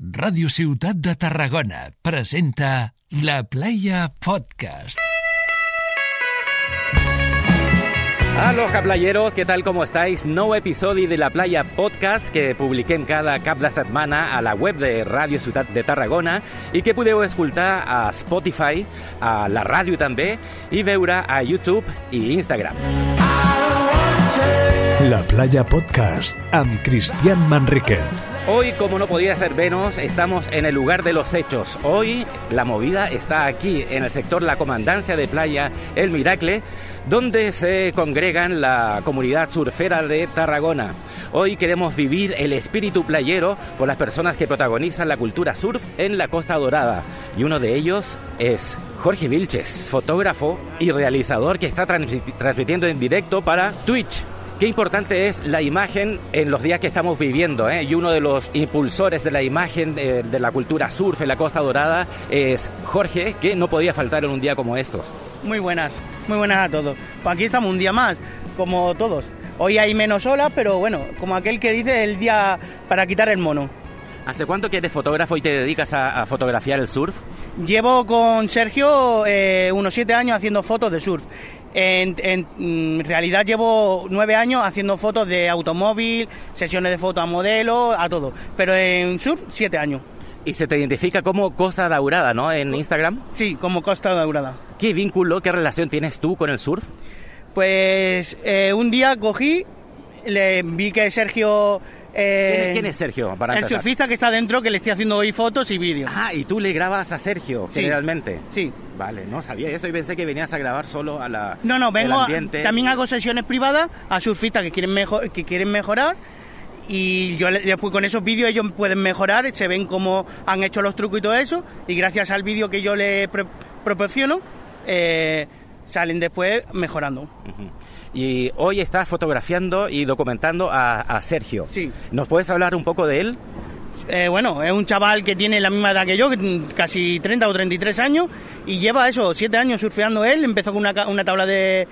Ràdio Ciutat de Tarragona presenta La Playa Podcast. Aloha playeros, què tal, com estáis? Nou episodi de La Playa Podcast que publiquem cada cap de setmana a la web de Ràdio Ciutat de Tarragona i que podeu escoltar a Spotify, a la ràdio també, i veure a YouTube i Instagram. La Playa Podcast amb Cristian Manríquez. Hoy, como no podía ser menos, estamos en el lugar de los hechos. Hoy la movida está aquí, en el sector La Comandancia de Playa El Miracle, donde se congregan la comunidad surfera de Tarragona. Hoy queremos vivir el espíritu playero con las personas que protagonizan la cultura surf en la Costa Dorada. Y uno de ellos es Jorge Vilches, fotógrafo y realizador que está transmitiendo en directo para Twitch. Qué importante es la imagen en los días que estamos viviendo, ¿eh? y uno de los impulsores de la imagen de, de, la cultura surf en la Costa Dorada es Jorge, que no podía faltar en un día como estos. Muy buenas, muy buenas a todos. Pues aquí estamos un día más, como todos. Hoy hay menos olas, pero bueno, como aquel que dice el día para quitar el mono. ¿Hace cuánto que eres fotógrafo y te dedicas a, a fotografiar el surf? Llevo con Sergio eh, unos siete años haciendo fotos de surf. En, en, en, realidad llevo nueve años haciendo fotos de automóvil, sesiones de fotos a modelo, a todo. Pero en surf, siete años. Y se te identifica como Costa Daurada, ¿no? En Instagram. Sí, como Costa Daurada. ¿Qué vínculo, qué relación tienes tú con el surf? Pues eh, un día cogí, le vi que Sergio eh, ¿Quién, es, ¿Quién, es, Sergio? Para el empezar? surfista que está dentro, que le estoy haciendo hoy fotos y vídeos. Ah, y tú le grabas a Sergio, sí. generalmente. Sí. Vale, no sabía eso y pensé que venías a grabar solo a la. No, no, vengo. A, también hago sesiones privadas a surfistas que quieren, mejor, que quieren mejorar. Y yo después con esos vídeos ellos pueden mejorar, se ven cómo han hecho los trucos y todo eso. Y gracias al vídeo que yo les pro proporciono, eh, salen después mejorando. Y hoy estás fotografiando y documentando a, a, Sergio. Sí. ¿Nos puedes hablar un poco de él? Eh, bueno, es un chaval que tiene la misma edad que yo, casi 30 o 33 años, y lleva eso, 7 años surfeando él. Empezó con una, una tabla de,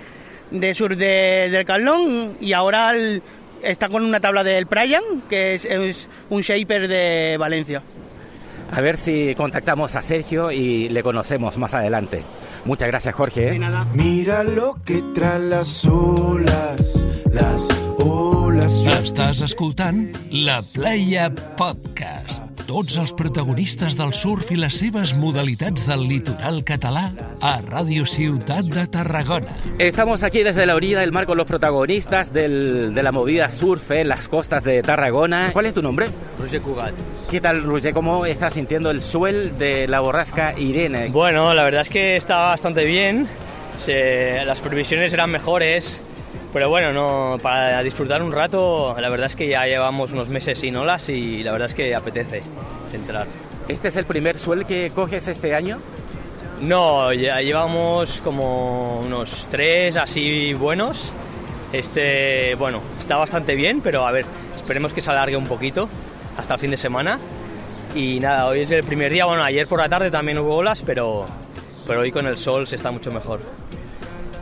de surf de, del Carlón y ahora el, está con una tabla del Brian, que es, es un shaper de Valencia. A ver si contactamos a Sergio y le conocemos más adelante. Muchas gracias, Jorge. Nada. Mira lo que traen las olas, las olas. Estàs escoltant La Playa Podcast. Tots els protagonistes del surf i les seves modalitats del litoral català a Ràdio Ciutat de Tarragona. Estamos aquí desde la orilla del mar con los protagonistas del, de la movida surf en las costas de Tarragona. ¿Cuál es tu nombre? Roger Cugat. ¿Qué tal, Roger? ¿Cómo estás sintiendo el suel de la borrasca Irene? Bueno, la verdad es que está bastante bien. Se, las previsiones eran mejores. Pero bueno, no, para disfrutar un rato, la verdad es que ya llevamos unos meses sin olas y la verdad es que apetece entrar. ¿Este es el primer suel que coges este año? No, ya llevamos como unos tres así buenos. Este, bueno, está bastante bien, pero a ver, esperemos que se alargue un poquito hasta el fin de semana. Y nada, hoy es el primer día, bueno, ayer por la tarde también hubo olas, pero, pero hoy con el sol se está mucho mejor.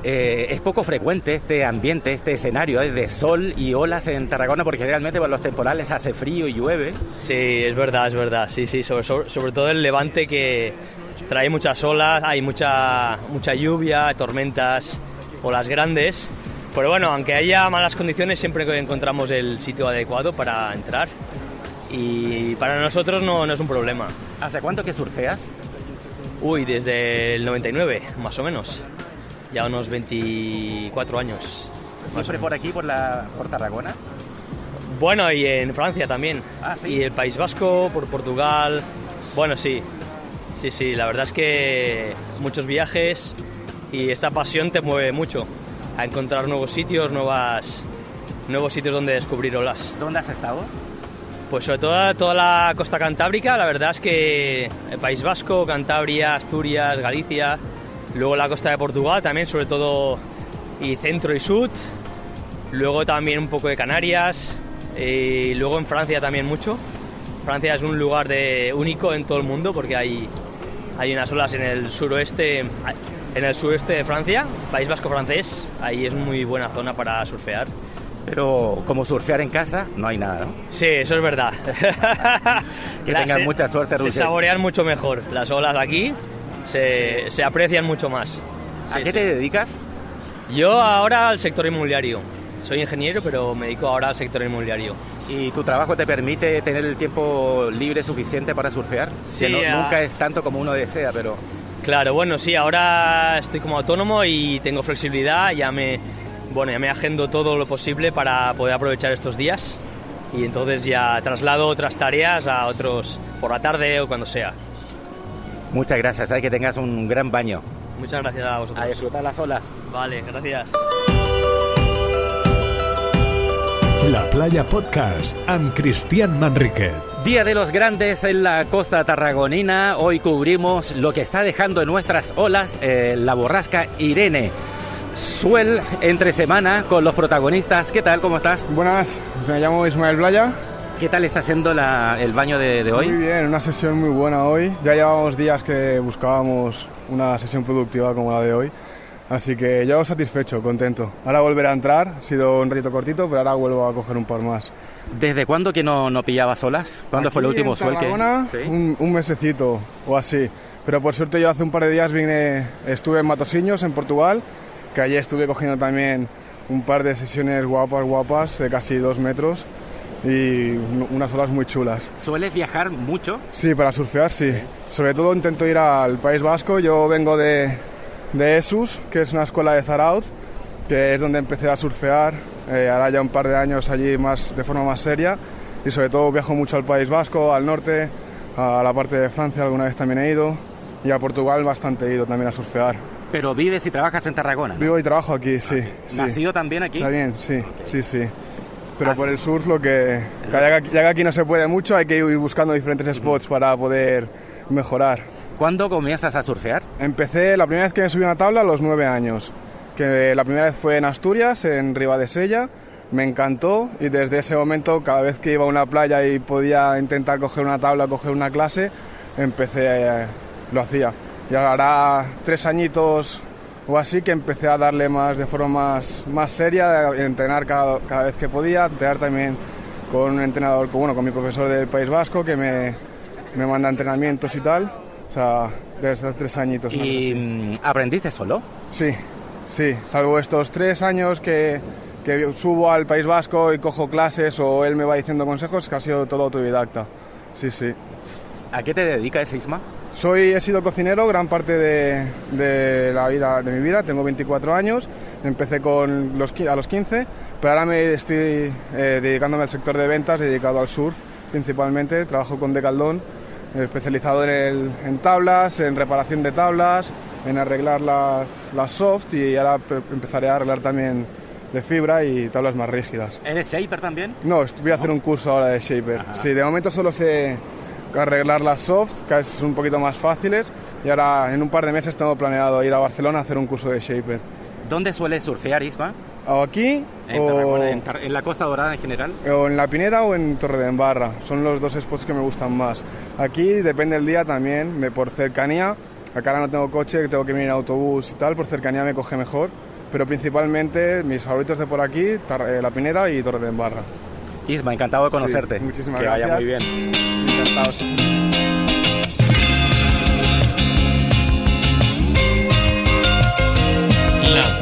Eh, es poco frecuente este ambiente, este escenario ¿eh? de sol y olas en Tarragona porque realmente por los temporales hace frío y llueve. Sí, es verdad, es verdad. Sí, sí, sobre, sobre, sobre todo el levante que trae muchas olas, hay mucha, mucha lluvia, tormentas, olas grandes. Pero bueno, aunque haya malas condiciones, siempre encontramos el sitio adecuado para entrar. Y para nosotros no, no es un problema. ¿Hace cuánto que surfeas? Uy, desde el 99, más o menos ya unos 24 años. ¿Siempre por aquí, por, la, por Tarragona? Bueno, y en Francia también. Ah, ¿sí? Y el País Vasco, por Portugal. Bueno, sí. Sí, sí, la verdad es que muchos viajes y esta pasión te mueve mucho a encontrar nuevos sitios, nuevas, nuevos sitios donde descubrir olas. ¿Dónde has estado? Pues sobre todo toda la costa cantábrica, la verdad es que el País Vasco, Cantabria, Asturias, Galicia, Luego la costa de Portugal también, sobre todo y centro y sur. Luego también un poco de Canarias. Y luego en Francia también mucho. Francia es un lugar de, único en todo el mundo porque hay, hay unas olas en el suroeste, en el sureste de Francia, País Vasco francés. Ahí es muy buena zona para surfear. Pero como surfear en casa, no hay nada, ¿no? Sí, eso es verdad. Que tengan se- mucha suerte, Se Roger. saborean mucho mejor. Las olas aquí se, se aprecian mucho más. ¿A qué sí. te dedicas? Yo ahora al sector inmobiliario. Soy ingeniero, pero me dedico ahora al sector inmobiliario. ¿Y tu trabajo te permite tener el tiempo libre suficiente para surfear? Sí, Que no- nunca es tanto como uno desea, pero... Claro, bueno, sí, ahora estoy como autónomo y tengo flexibilidad, ya me, bueno, ya me agendo todo lo posible para poder aprovechar estos días y entonces ya traslado otras tareas a otros por la tarde o cuando sea. Muchas gracias, hay que tengas un gran baño. Muchas gracias a vosotros. A disfrutar las olas. Vale, gracias. La Playa Podcast amb Cristian Manríquez. Día de los Grandes en la costa tarragonina. Hoy cubrimos lo que está dejando en nuestras olas eh, la borrasca Irene. Suel entre semana con los protagonistas. ¿Qué tal? ¿Cómo estás? Buenas, me llamo Ismael Blaya. ¿Qué tal está siendo la- el baño de, de hoy? Muy bien, una sesión muy buena hoy. Ya llevábamos días que buscábamos una sesión productiva como la de hoy. Así que yo satisfecho, contento. Ahora volver a entrar, ha sido un ratito cortito, pero ahora vuelvo a coger un par más. ¿Desde cuándo que no, no pillabas olas? ¿Cuándo fue el Aquí último en suel que...? Sí. un, un mesecito o así. Pero por suerte yo hace un par de días vine, estuve en Matosiños, en Portugal, que allí estuve cogiendo también un par de sesiones guapas, guapas, de casi dos metros y un- unas olas muy chulas. ¿Sueles viajar mucho? Sí, para surfear sí. Sobre todo intento ir al País Vasco. Yo vengo de, de ESUS, que es una escuela de Zarauz, que es donde empecé a surfear. eh, ahora ya un par de años allí más de forma más seria. Y sobre todo viajo mucho al País Vasco, al norte, a la parte de Francia alguna vez también he ido. Y a Portugal bastante he ido también a surfear. Pero vives y trabajas en Tarragona. ¿no? Vivo y trabajo aquí, sí. sí. ¿Nacido también aquí? Bien, sí, sí, sí. Pero Ah, por el surf lo que... Ya que, aquí no se puede mucho, hay que ir buscando diferentes spots para poder mejorar. ¿Cuándo comienzas a surfear? Empecé la primera vez que me subí a una tabla a los nueve años. Que la primera vez fue en Asturias, en Ribadesella. Me encantó y desde ese momento, cada vez que iba a una playa y podía intentar coger una tabla, coger una clase, empecé, eh, lo hacía. Y ahora tres añitos o así que empecé a darle más de forma más, más seria, entrenar cada, cada vez que podía, entrenar también con un entrenador, bueno, con mi profesor del País Vasco que me, me manda entrenamientos y tal. O sea, desde tres añitos. ¿Y mm, aprendiste solo? Sí, sí, salvo estos tres años que, que subo al País Vasco y cojo clases o él me va diciendo consejos, que ha sido todo autodidacta. Sí, sí. ¿A qué te dedicas, Isma? Soy, he sido cocinero gran parte de, de la vida, de mi vida, tengo 24 años, empecé con los, a los 15, pero ahora me estoy eh, dedicándome al sector de ventas, dedicado al surf principalmente, trabajo con Decaldón, especializado en, el- en tablas, en reparación de tablas, en arreglar las, las soft y ahora pe- empezaré a arreglar también de fibra y tablas más rígidas. ¿Eres shaper también? No, voy a hacer un curso ahora de Shaper. Sí, de momento solo sé arreglar las softs, que es un poquito más fáciles. Y ahora en un par de meses tengo planeado ir a Barcelona a hacer un curso de Shaper. ¿Dónde sueles surfear, Isma? O aquí, En, o, Tarragona, en, en la Costa Dorada en general. o en La Pineda o en Torredembarra. Son los dos spots que me gustan más. Aquí depende del día también, me, por cercanía. Acá ahora no tengo coche, tengo que venir en autobús y tal, por cercanía me coge mejor. Pero principalmente mis favoritos de por aquí, eh, La Pineda y Torredembarra. Isma, encantado de conocerte. Sí, muchísimas que vaya muy gracias. bien. La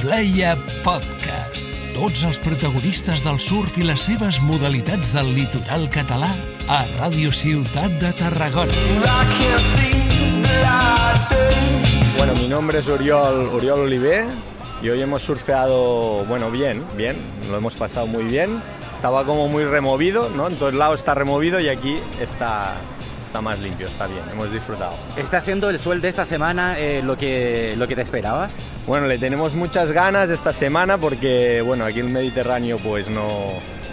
Playa Podcast. Tots els protagonistes del surf i les seves modalitats del litoral català a Ràdio Ciutat de Tarragona. Bueno, mi nombre es Oriol, Oriol Oliver y hoy hemos surfeado, bueno, bien, bien, lo hemos pasado muy bien. Estaba como muy removido, ¿no? En todos lados está removido y aquí está, está más limpio, está bien, hemos disfrutado. ¿Está siendo el suel de esta semana eh, lo, que, lo que te esperabas? Bueno, le tenemos muchas ganas esta semana porque, bueno, aquí en el Mediterráneo pues no,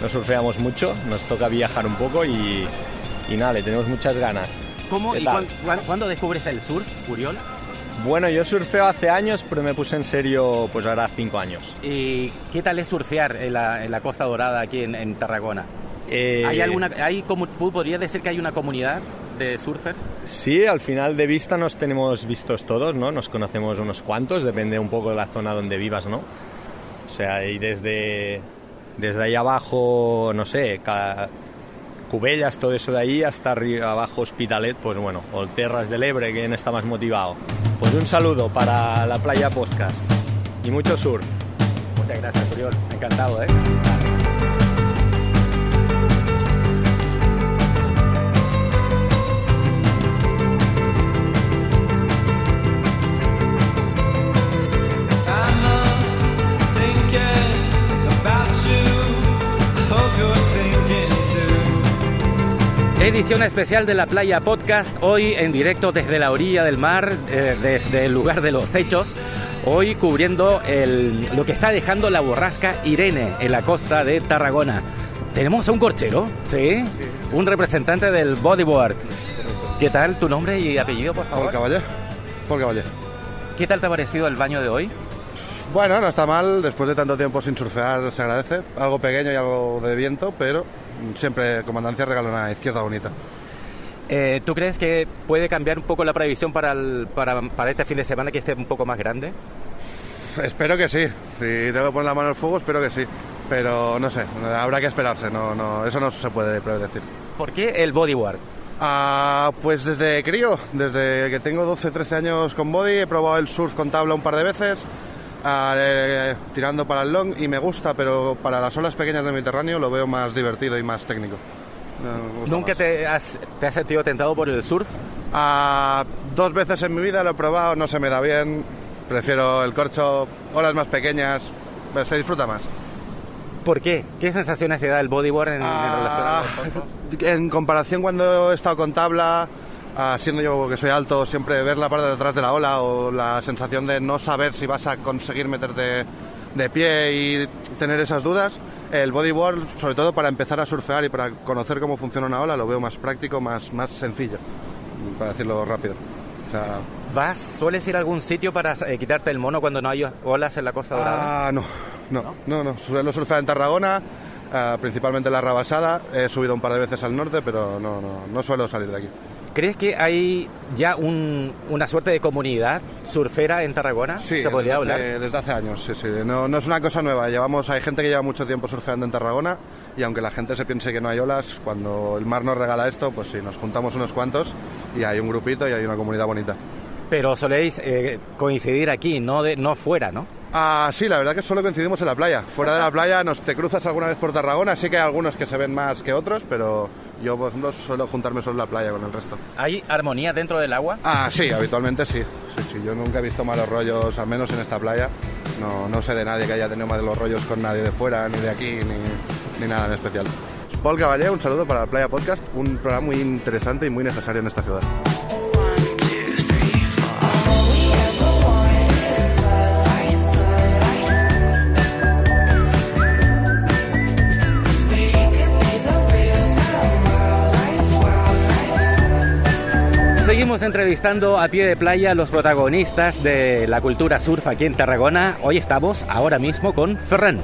no surfeamos mucho, nos toca viajar un poco y, y nada, le tenemos muchas ganas. ¿Cómo ¿Qué y tal? cuán- cuán- cuándo descubres el surf, Uriol? Bueno, yo surfeo hace años, pero me puse en serio pues ahora cinco años. ¿Y qué tal es surfear en la, en la Costa Dorada aquí en, en Tarragona? Eh, ¿Hay alguna, hay como, ¿Podría decir que hay una comunidad de surfers? Sí, al final de vista nos tenemos vistos todos, ¿no? Nos conocemos unos cuantos, depende un poco de la zona donde vivas, ¿no? O sea, y desde desde ahí abajo, no sé, Cubellas, todo eso de ahí, hasta arriba abajo Hospitalet, pues bueno, o Terras del Ebre, quien está más motivado. Pues un saludo para la playa podcast y mucho surf. Muchas gracias, Oriol. Encantado, ¿eh? Edición especial de la Playa Podcast, hoy en directo desde la orilla del mar, eh, desde el lugar de los hechos, hoy cubriendo el- lo que está dejando la borrasca Irene en la costa de Tarragona. Tenemos a un corchero, ¿sí? Un representante del bodyboard. ¿Qué tal tu nombre y apellido, por favor? Caballé. Paul Caballé. ¿Qué tal te ha parecido el baño de hoy? Bueno, no está mal, después de tanto tiempo sin surfear se agradece. Algo pequeño y algo de viento, pero siempre Comandancia regala una izquierda bonita. Eh, ¿Tú crees que puede cambiar un poco la previsión para, el- para, para este fin de semana que esté un poco más grande? Espero que sí. Si tengo que poner la mano al fuego, espero que sí. Pero no sé, habrá que esperarse, no, no, eso no se puede predecir. ¿Por qué el bodyboard? Ah, pues desde crío, desde que tengo 12, 13 años con body, he probado el surf con tabla un par de veces, ah, eh, tirando para el long y me gusta, pero para las olas pequeñas del Mediterráneo lo veo más divertido y más técnico. ¿Nunca más. te has, te has sentido tentado por el surf? Ah, dos veces en mi vida lo he probado, no se me da bien, prefiero el corcho, olas más pequeñas, pues se disfruta más. ¿Por qué? ¿Qué sensaciones te da el bodyboard en, en relación a Ah, en comparación cuando he estado con tabla, ah, siendo yo que soy alto, siempre ver la parte de atrás de la ola o la sensación de no saber si vas a conseguir meterte de pie y tener esas dudas, el bodyboard, sobre todo para empezar a surfear y para conocer cómo funciona una ola, lo veo más práctico, más, más sencillo, para decirlo rápido. O sea, ¿Vas, sueles ir a algún sitio para eh, quitarte el mono cuando no hay olas en la Costa Dorada? Ah, no, no, no, no. Suelo surfear en Tarragona, ah, principalmente en la Rabasada. He subido un par de veces al norte, pero no, no, no suelo salir de aquí. ¿Crees que hay ya un- una suerte de comunidad surfera en Tarragona? Sí, ¿Se podría desde, hablar? desde hace años, sí, sí. No, no es una cosa nueva. Llevamos, hay gente que lleva mucho tiempo surfeando en Tarragona y aunque la gente se piense que no hay olas, cuando el mar nos regala esto, pues sí, nos juntamos unos cuantos y hay un grupito y hay una comunidad bonita. Pero soléis eh, coincidir aquí, no, de, no fuera, ¿no? Ah, sí, la verdad que solo coincidimos en la playa. Fuera de la playa nos te cruzas alguna vez por Tarragona, sí que hay algunos que se ven más que otros, pero yo, por ejemplo, suelo juntarme solo en la playa con el resto. ¿Hay armonía dentro del agua? Ah, sí, habitualmente sí. sí, sí. Yo nunca he visto malos rollos, al menos en esta playa. No, no sé de nadie que haya tenido malos rollos con nadie de fuera, ni de aquí, ni, ni nada en especial. Paul Caballé, un saludo para la Playa Podcast, un programa muy interesante y muy necesario en esta ciudad. Seguimos entrevistando a pie de playa a los protagonistas de la cultura surf aquí en Tarragona. Hoy estamos ahora mismo con Ferran.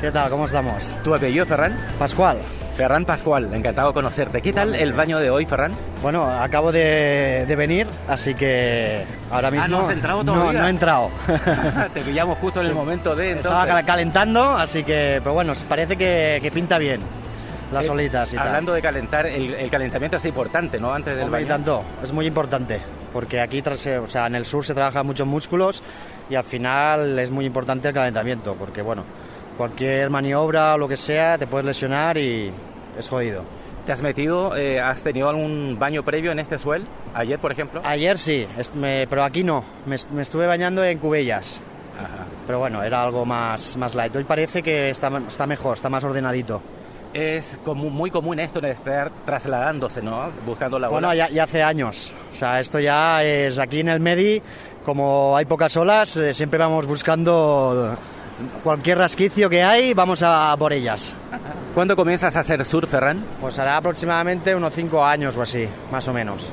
¿Qué tal? ¿Cómo estamos? ¿Tu apellido, Ferran? Pascual. Ferran Pascual, encantado de conocerte. ¿Qué tal el baño de hoy, Ferran? Bueno, acabo de, de venir, así que ahora mismo... Ah, ¿no has entrado no, todavía? no he entrado. Te pillamos justo en el momento de Estaba entonces. cal- calentando, así que... Pero bueno, parece que, que pinta bien las Eh, olitas y tal. Hablando de calentar, el, el calentamiento es importante, ¿no? Antes del Hombre, baño. tanto, es muy importante, porque aquí tras- o sea, en el sur se trabajan muchos músculos y al final es muy importante el calentamiento, porque bueno, cualquier maniobra o lo que sea te puedes lesionar y es jodido. ¿Te has metido, eh, has tenido algún baño previo en este suel? Ayer, por ejemplo. Ayer sí, me- pero aquí no, me, me estuve bañando en Cubellas, Ajá. pero bueno, era algo más, más light. Hoy parece que está, está mejor, está más ordenadito. Es muy común esto de estar trasladándose, ¿no? Buscando la Bueno, ya, ya hace años. O sea, esto ya es aquí en el Medi, como hay pocas olas, eh, siempre vamos buscando cualquier rasquicio que hay, vamos a por ellas. ¿Cuándo comienzas a hacer surf, Ferran? Pues hará aproximadamente unos 5 años o así, más o menos.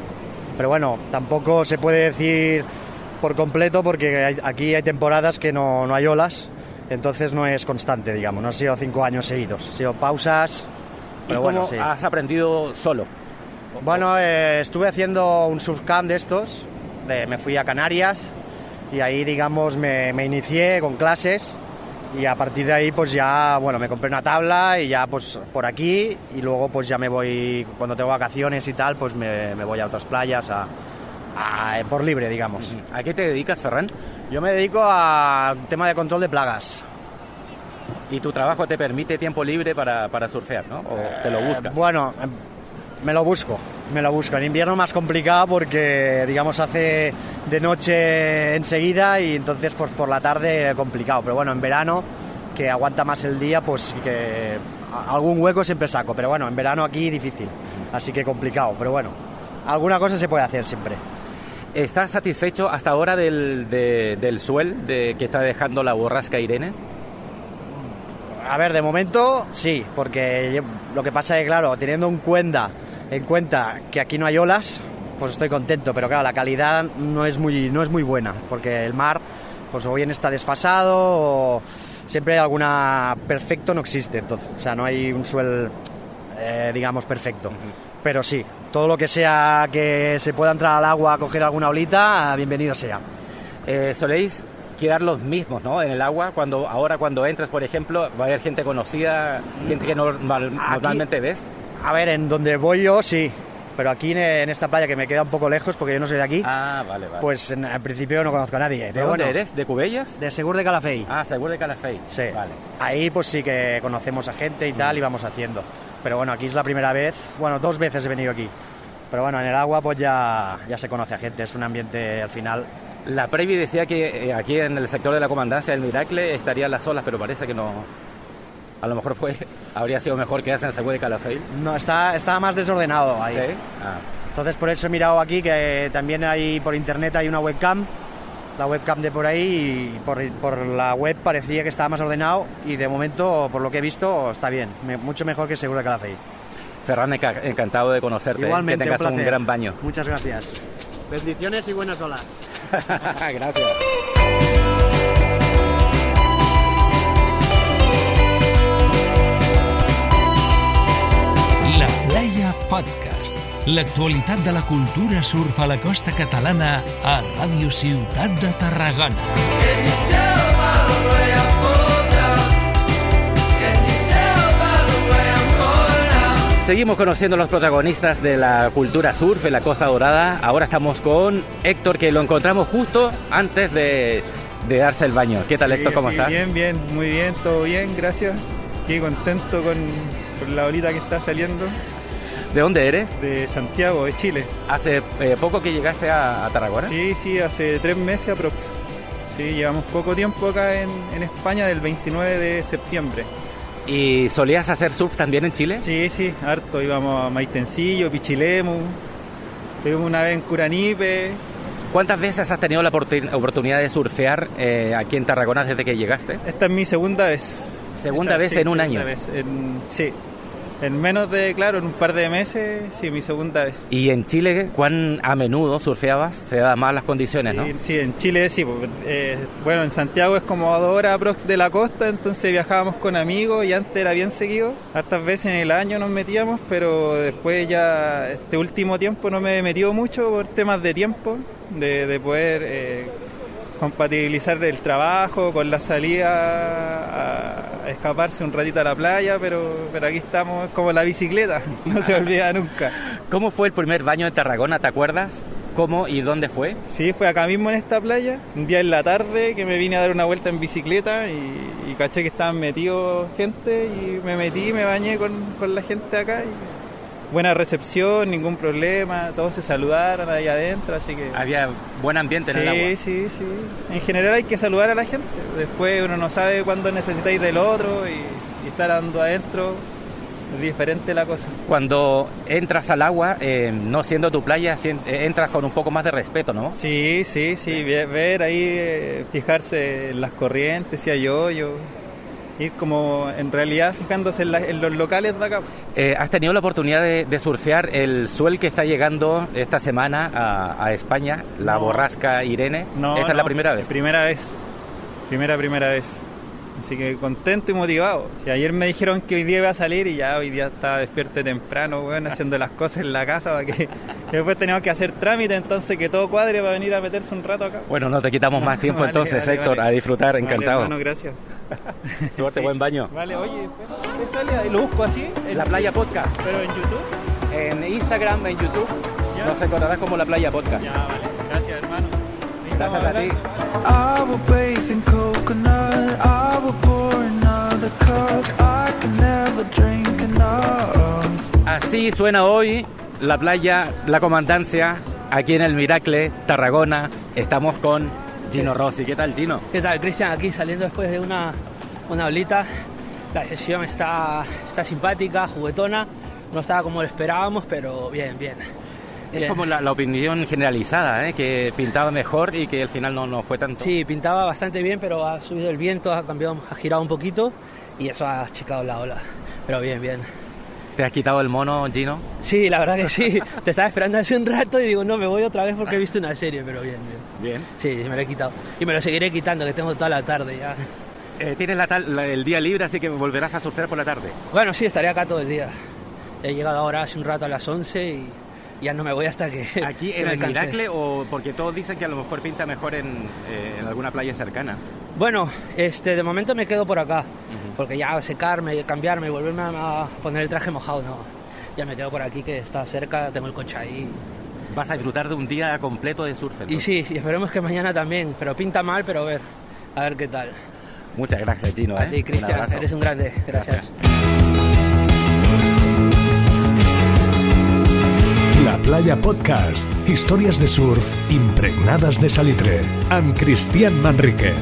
Pero bueno, tampoco se puede decir por completo porque hay- aquí hay temporadas que no, no hay olas, entonces no es constante, digamos. No han sido 5 años seguidos, han sido pausas. ¿Y Pero cómo bueno, sí. has aprendido solo? Bueno, eh, estuve haciendo un surfcamp de estos, de- me fui a Canarias y ahí, digamos, me, me inicié con clases Y a partir de ahí, pues ya, bueno, me compré una tabla y ya, pues por aquí. Y luego, pues ya me voy, cuando tengo vacaciones y tal, pues me, me voy a otras playas, a, a- por libre, digamos. ¿A qué te dedicas, Ferran? Yo me dedico al tema de control de plagas. ¿Y tu trabajo te permite tiempo libre para, para surfear, no? ¿O te lo buscas? Eh, bueno, em, me lo busco, me lo busco. En invierno más complicado porque, digamos, hace de noche enseguida y entonces pues por la tarde complicado. Pero bueno, en verano, que aguanta más el día, pues que a- algún hueco siempre saco. Pero bueno, en verano aquí difícil, así que complicado. Pero bueno, alguna cosa se puede hacer siempre. ¿Estás satisfecho hasta ahora del, de- del de, que está dejando la borrasca Irene? A ver, de momento sí, porque lo que pasa es que, claro, teniendo en cuenta, en cuenta que aquí no hay olas, pues estoy contento, pero claro, la calidad no es muy, no es muy buena, porque el mar, pues o bien está desfasado, siempre hay alguna perfecto, no existe, entonces, o sea, no hay un suel, eh, digamos, perfecto. Pero sí, todo lo que sea que se pueda entrar al agua a coger alguna olita, bienvenido sea. Eh, soléis quedar los mismos, ¿no? En el agua, cuando ahora cuando entras, por ejemplo, va a haber gente conocida, gente que normal- normalmente ves. A ver, en donde voy yo sí, pero aquí en, en esta playa que me queda un poco lejos porque yo no soy de aquí, Ah, vale, vale. pues en, al principio no conozco a nadie. ¿De pero dónde bueno, eres? ¿De Cubellas? De Segur de Calafell. Ah, seguro de Calafell. Sí. Vale. Ahí pues sí que conocemos a gente y tal y vamos haciendo. Pero bueno, aquí es la primera vez, bueno, dos veces he venido aquí. Pero bueno, en el agua pues ya, ya se conoce a gente, es un ambiente al final. La Previ decía que eh, aquí en el sector de la comandancia del Miracle estarían las olas, pero parece que no. A lo mejor fue, habría sido mejor quedarse en Seguro de Calafell. No, está, está más desordenado ahí. Sí. Ah. Entonces por eso he mirado aquí que también hay por internet hay una webcam, la webcam de por ahí y por, por la web parecía que estaba más ordenado y de momento por lo que he visto está bien, me- mucho mejor que Seguro de Calafell. Ferran, enca- encantado de conocerte. Igualmente, que tengas un gran baño. Muchas gracias. Bendiciones y buenas olas. Gracias. La Playa Podcast. L'actualitat de la cultura surf a la costa catalana a Ràdio Ciutat de Tarragona. Seguimos conociendo los protagonistas de la cultura surf en la Costa Dorada. Ahora estamos con Héctor, que lo encontramos justo antes de, de darse el baño. ¿Qué tal, Sí, Héctor? ¿Cómo sí, estás? Bien, bien, muy bien, todo bien, gracias. Aquí contento con, con la olita que está saliendo ¿De dónde eres? de Santiago, de Chile. ¿Hace eh, poco que llegaste a, a Tarragona? Sí, sí, hace tres meses aprox. Sí, llevamos poco tiempo acá en, en España, del 29 de septiembre. ¿Y solías hacer surf también en Chile? Sí, sí, harto. Íbamos a Maitencillo, Pichilemu, estuvimos una vez en Curanipe. ¿Cuántas veces has tenido la oportun- oportunidad de surfear eh, aquí en Tarragona desde que llegaste? Esta es mi segunda vez. Segunda Esta- vez sí, en un segunda año. vez. En- sí, en menos de, claro, en un par de meses, sí, mi segunda vez. ¿Y en Chile cuán a menudo surfeabas? Se daban más las condiciones, ¿no? Sí, en Chile sí. pues, eh, bueno, en Santiago es como a dos horas aprox de la costa, entonces viajábamos con amigos y antes era bien seguido. Hartas veces en el año nos metíamos, pero después ya este último tiempo no me he metido mucho por temas de tiempo, de, de poder eh, compatibilizar el trabajo con la salida a escaparse un ratito a la playa, pero, pero aquí estamos es como la bicicleta, no se olvida nunca. ¿Cómo fue el primer baño en Tarragona? ¿Te acuerdas? ¿Cómo y dónde fue? Sí, fue acá mismo en esta playa, un día en la tarde que me vine a dar una vuelta en bicicleta y, y caché que estaban metidos gente y me metí, me bañé con, con la gente acá y buena recepción, ningún problema, todos se saludaron ahí adentro, así que... Había buen ambiente en el agua. Sí, sí, sí. En general hay que saludar a la gente, después uno no sabe cuándo necesitáis del otro y, y estar andando adentro, es diferente la cosa. Cuando entras al agua, eh, no siendo tu playa, eh, entras con un poco más de respeto, ¿no? Sí, sí, sí, ve- ver ahí, eh, fijarse en las corrientes, si hay hoyo, ir como en realidad fijándose en, la- en los locales de acá. Eh, ¿Has tenido la oportunidad de, de surfear el suel que está llegando esta semana a, a España, la No. borrasca Irene? No, ¿Esta es la no, primera vez? Primera vez, primera, primera vez. Así que contento y motivado. Si ayer me dijeron que hoy día iba a salir y ya hoy día estaba despierto temprano, bueno, haciendo las cosas en la casa para que después teníamos que hacer trámite, entonces que todo cuadre para venir a meterse un rato acá. Bueno, no te quitamos más tiempo Vale, entonces, vale, Héctor, vale. a disfrutar, encantado. hermano, gracias. Suerte, Sí. buen baño. Vale, oye, ¿qué sale ahí? Lo busco así. en- La Playa Podcast. Pero en YouTube. En Instagram, en YouTube, nos encontrarás como La Playa Podcast. Ya, vale. Gracias, hermano. Gracias a ti. I will bathe in coconut. I will pour another cup. I can never drink enough. Así suena hoy la playa La Comandancia, aquí en el Miracle, Tarragona. Estamos con Gino Rossi. ¿Qué tal, Gino? ¿Qué tal, Cristian? Aquí saliendo después de una, una olita. La sesión está, está simpática, juguetona. No estaba como lo esperábamos, pero bien, bien. Es Bien. como la, la opinión generalizada, ¿eh? que pintaba mejor y que al final no, no fue tanto. Sí, pintaba bastante bien, pero ha subido el viento, ha cambiado, ha girado un poquito y eso ha achicado la ola. Pero bien, bien. ¿Te has quitado el mono, Gino? Sí, la verdad que sí. Te estaba esperando hace un rato y digo, no, me voy otra vez porque he visto una serie, pero bien, bien. Bien. Sí, me lo he quitado. Y me lo seguiré quitando, que tengo toda la tarde ya. Eh, tienes la la- el día libre, así que volverás a surfear por la tarde. Bueno, sí, estaré acá todo el día. He llegado ahora hace un rato a las 11 y ya no me voy hasta que. ¿Aquí en el. Miracle o porque todos dicen que a lo mejor pinta mejor en, eh, en alguna playa cercana? Bueno, este, de momento me quedo por acá, porque ya secarme, cambiarme y volverme a a poner el traje mojado, no. Ya me quedo por aquí que está cerca, tengo el coche ahí. Vas a disfrutar de un día completo de surf. Y entonces. sí, y esperemos que mañana también, pero pinta mal, pero a ver, a ver qué tal. Muchas gracias, Gino. A ¿eh? ti, Un Cristian, eres un grande. Gracias. La Playa Podcast. Històries de surf impregnades de salitre. Amb Cristian Manrique.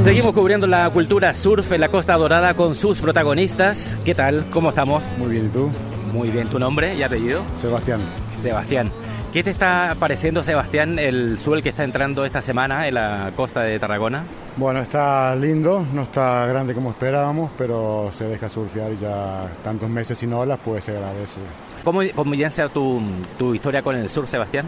Seguimos cubriendo la cultura surf en la Costa Dorada con sus protagonistas. ¿Qué tal? ¿Cómo estamos? Muy bien, ¿y tú? Muy bien. ¿Tu nombre y apellido? Sebastián. Sebastián. ¿Qué te está pareciendo, Sebastián, el sol que está entrando esta semana en la costa de Tarragona? Bueno, está lindo, no está grande como esperábamos, pero se deja surfear y ya tantos meses sin olas, pues se agradece. ¿Cómo comienza tu, tu historia con el surf, Sebastián?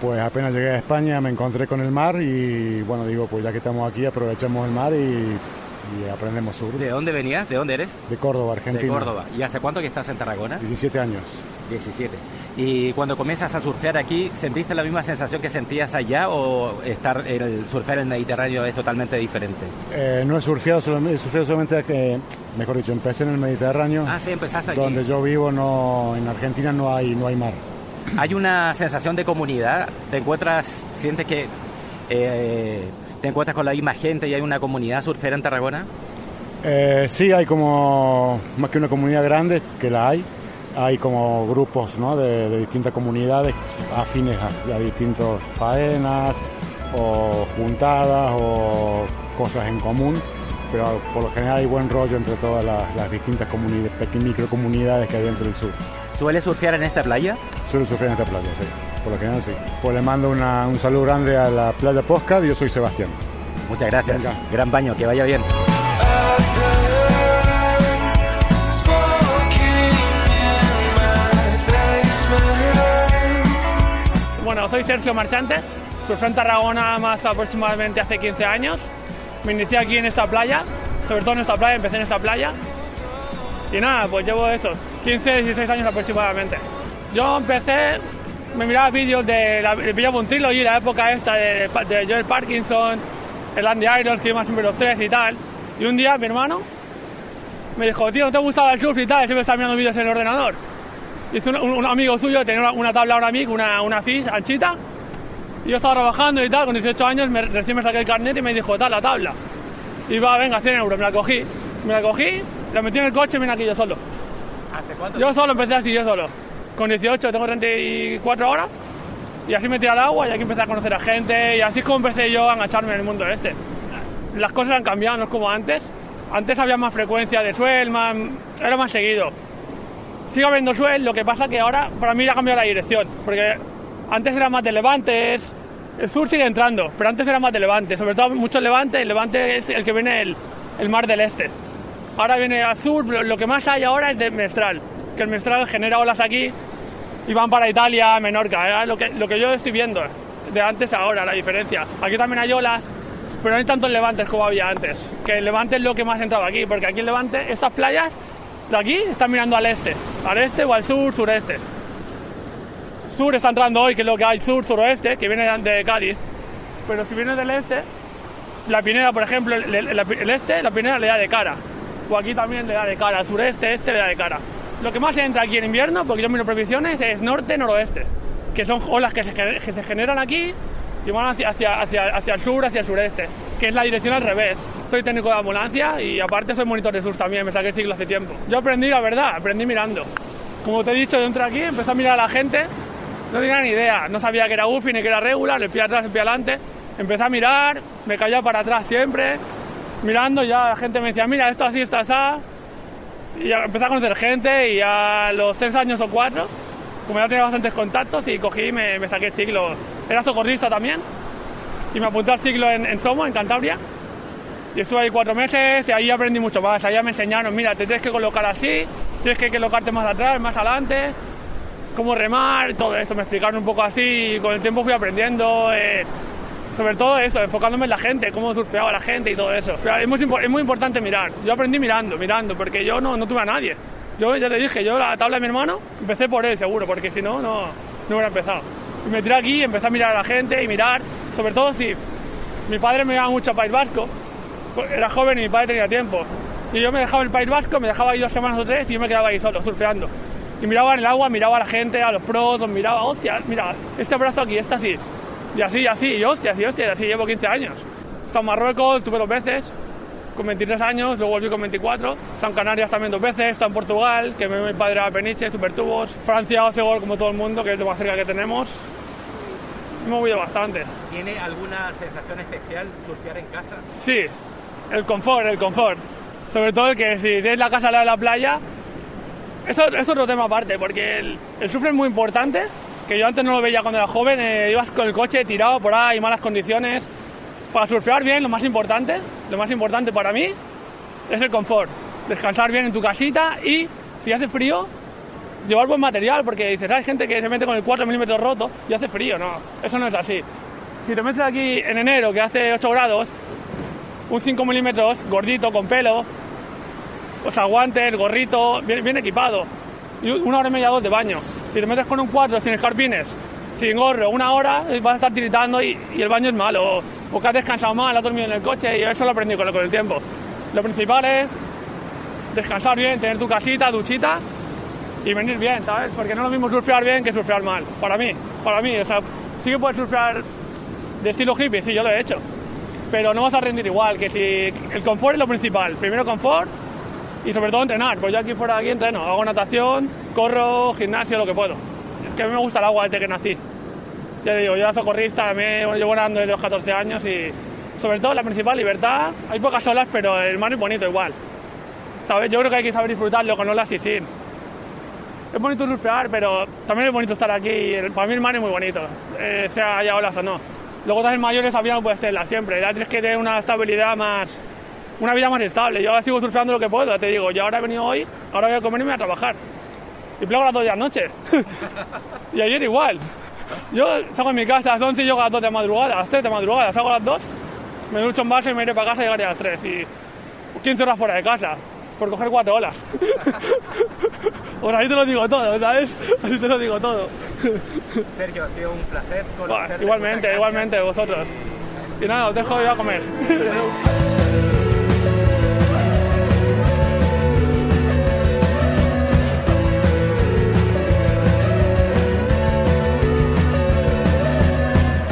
Pues apenas llegué a España me encontré con el mar y bueno, digo, pues ya que estamos aquí aprovechemos el mar y, y aprendemos surf. ¿De dónde venías? ¿De dónde eres? De Córdoba, Argentina. De Córdoba. ¿Y hace cuánto que estás en Tarragona? 17 años. 17. ¿Y cuando comienzas a surfear aquí, sentiste la misma sensación que sentías allá o estar el surfear en el Mediterráneo es totalmente diferente? Eh, no he surfeado, solamente, he surfeado solamente que, mejor dicho, empecé en el Mediterráneo. Ah, sí, empezaste aquí. Donde yo vivo, no, en Argentina no hay, no hay mar. Hay una sensación de comunidad. ¿Te encuentras, sientes que eh, te encuentras con la misma gente y hay una comunidad surfera en Tarragona? Eh, sí, hay como más que una comunidad grande, que la hay. Hay como grupos ¿no? de, de distintas comunidades afines a, a distintas faenas o juntadas o cosas en común, pero por lo general hay buen rollo entre todas las, las distintas comunidades, pequeñas microcomunidades que hay dentro del sur. ¿Sueles surfear en esta playa? Suelo surfear en esta playa, sí. Por lo general sí. Pues le mando una- un saludo grande a la playa Posca y yo soy Sebastián. Muchas gracias. Venga. Gran baño, que vaya bien. Bueno, soy Sergio Marchante, surfé en Tarragona más aproximadamente hace 15 años. Me inicié aquí en esta playa, sobre todo en esta playa, empecé en esta playa. Y nada, pues llevo eso, 15, 16 años aproximadamente. Yo empecé, me miraba vídeos de la de Villa Montrilo y la época esta de, de Joel Parkinson, el Andy Irons, que iba siempre los tres y tal. Y un día mi hermano me dijo, tío, ¿no te gustaba el surf y tal? Siempre estaba mirando vídeos en el ordenador. Hice un, un- un amigo suyo, tenía una, una tabla ahora mismo, una, una fish anchita. Y yo estaba trabajando y tal, con 18 años, me, recién me saqué el carnet y me dijo, tal, la tabla. Y va, venga, 100 euros, me la cogí. Me la cogí, la metí en el coche y vine aquí yo solo. ¿Hace cuánto? Yo solo empecé así, yo solo. Con 18, tengo 34 horas. Y así me tiré al agua y aquí empecé a conocer a gente. Y así es como empecé yo a engancharme en el mundo este. Las cosas han cambiado, no es como antes. Antes había más frecuencia de suel, más, era más seguido. Sigue habiendo suel, lo que pasa que ahora para mí ya ha cambiado la dirección. Porque antes era más de levantes. El sur sigue entrando, pero antes era más de levante. Sobre todo mucho levante. El levante es el que viene el, el mar del este. Ahora viene al sur, lo que más hay ahora es de Mestral, que el Mestral genera olas aquí y van para Italia, Menorca, es lo que, lo que yo estoy viendo, de antes a ahora, la diferencia. Aquí también hay olas, pero no hay tantos levantes como había antes, que el levante es lo que más entraba aquí, porque aquí el levante, estas playas de aquí están mirando al este, al este o al sur, sureste. Sur está entrando hoy, que es lo que hay, sur, suroeste, que viene de Cádiz. Pero si vienes del este, la Pineda, por ejemplo, el, el- este, la Pineda le da de cara. O aquí también le da de cara, sureste, este le da de cara. Lo que más entra aquí en invierno, porque yo miro previsiones, es norte-noroeste, que son olas que se, que se generan aquí y van hacia, hacia, hacia, hacia el sur, hacia el sureste, que es la dirección al revés. Soy técnico de ambulancia y aparte soy monitor de sur también, me saqué ciclo hace tiempo. Yo aprendí, la verdad, aprendí mirando. Como te he dicho, yo entré aquí, empecé a mirar a la gente, no tenía ni idea, no sabía que era UFI ni que era regular, le fui atrás, le fui adelante, empecé a mirar, me callaba para atrás siempre, mirando ya la gente me decía, mira, esto así, esto así, y empecé a conocer gente y a los tres años o cuatro, como ya tenía bastantes contactos y cogí y me, me saqué el ciclo, era socorrista también, y me apunté al ciclo en, en Somo, en Cantabria, y estuve ahí cuatro meses y ahí aprendí mucho más. Allá me enseñaron, mira, te tienes que colocar así, tienes que colocarte más atrás, más adelante, cómo remar, todo eso. Me explicaron un poco así y con el tiempo fui aprendiendo. eh, sobre todo eso, enfocándome en la gente, cómo surfeaba la gente y todo eso. Pero es, muy, es muy importante mirar. Yo aprendí mirando, mirando, porque yo no, no tuve a nadie. Yo ya te dije, yo la tabla de mi hermano empecé por él seguro, porque si no, no, no hubiera empezado. Y me tiré aquí, empecé a mirar a la gente y mirar, sobre todo si mi padre me llevaba mucho a País Vasco, pues era joven y mi padre tenía tiempo. Y yo me dejaba en el País Vasco, me dejaba ahí dos semanas o tres y yo me quedaba ahí solo, surfeando. Y miraba en el agua, miraba a la gente, a los pros, los miraba, hostia, mira, este brazo aquí, este así. Y así, y así, y hostias, y hostias, y así llevo 15 años. He estado en Marruecos, estuve dos veces, con 23 años, luego volví con 24. He estado en Canarias también dos veces, he estado en Portugal, que me mi padre a Peniche, Supertubos. Francia, Osegol, como todo el mundo, que es lo más cerca que tenemos. Me he movido bastante. ¿Tiene alguna sensación especial surfear en casa? Sí, el confort, el confort. Sobre todo el que si tienes la casa al lado de la playa, eso es otro tema aparte, porque el, el surf es muy importante, que yo antes no lo veía cuando era joven, eh, ibas con el coche tirado por ahí, malas condiciones. Para surfear bien, lo más importante, lo más importante para mí, es el confort. Descansar bien en tu casita y, si hace frío, llevar buen material, porque dices, hay gente que se mete con el 4 milímetros roto y hace frío, no, eso no es así. Si te metes aquí en enero, que hace 8 grados, un 5 milímetros gordito, con pelo, o sea, guantes, gorrito, bien, bien equipado. Y una hora y media, dos de baño. Si te metes con un 4 sin escarpines, sin gorro, una hora, vas a estar tiritando y, el baño es malo. O, o que has descansado mal, has dormido en el coche y eso lo aprendí con, con el tiempo. Lo principal es descansar bien, tener tu casita, duchita y venir bien, ¿sabes? Porque no es lo mismo surfear bien que surfear mal. Para mí, para mí. O sea, sí que puedes surfear de estilo hippie, sí, yo lo he hecho. Pero no vas a rendir igual, que si el confort es lo principal. Primero confort y sobre todo entrenar. Pues yo aquí fuera de aquí entreno, hago natación, corro, gimnasio, lo que puedo. Es que a mí me gusta el agua desde que nací. Ya digo, yo era socorrista, me llevo nadando desde los 14 años y sobre todo la principal libertad. Hay pocas olas, pero el mar es bonito igual. ¿Sabes? Yo creo que hay que saber disfrutarlo con olas y sin. Es bonito surfear, pero también es bonito estar aquí. el- Para mí el mar es muy bonito, eh, sea haya olas o no. Luego también mayores avión no puedes tenerla siempre. Ya tienes que tener una estabilidad más, una vida más estable. Yo ahora sigo surfeando lo que puedo, ya te digo. Yo ahora he venido hoy, ahora voy a comer y me voy a trabajar. Y plego a las 2 de la noche. y ayer igual. Yo salgo en mi casa a las 11 y llego a las 2 de madrugada, a las 3 de madrugada. Salgo a las 2, me ducho en base y me iré para casa y llegaré a las 3. Y 15 horas fuera de casa, por coger 4 olas. Pues ahí te lo digo todo, ¿sabes? Así te lo digo todo. Sergio, ha sido un placer conocerte. igualmente, Muchas igualmente, vosotros. Y nada, os dejo ir a comer.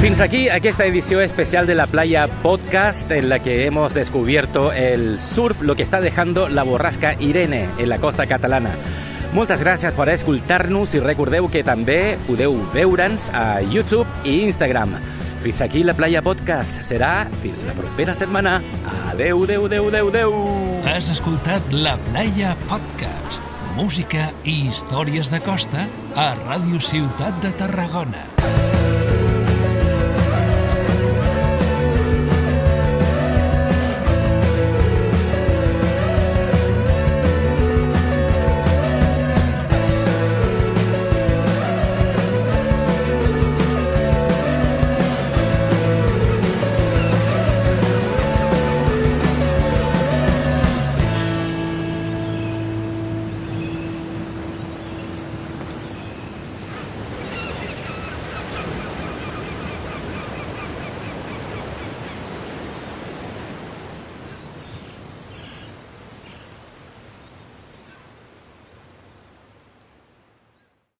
Fins aquí aquesta edició especial de la Playa Podcast en la que hemos descubierto el surf, lo que está dejando la borrasca Irene en la costa catalana. Moltes gràcies per escoltar-nos i recordeu que també podeu veure'ns a YouTube i Instagram. Fins aquí la Playa Podcast. Serà fins la propera setmana. Adeu, adeu, adeu, adeu, adeu. Has escoltat La Playa Podcast. Música i històries de costa a Ràdio Ciutat de Tarragona.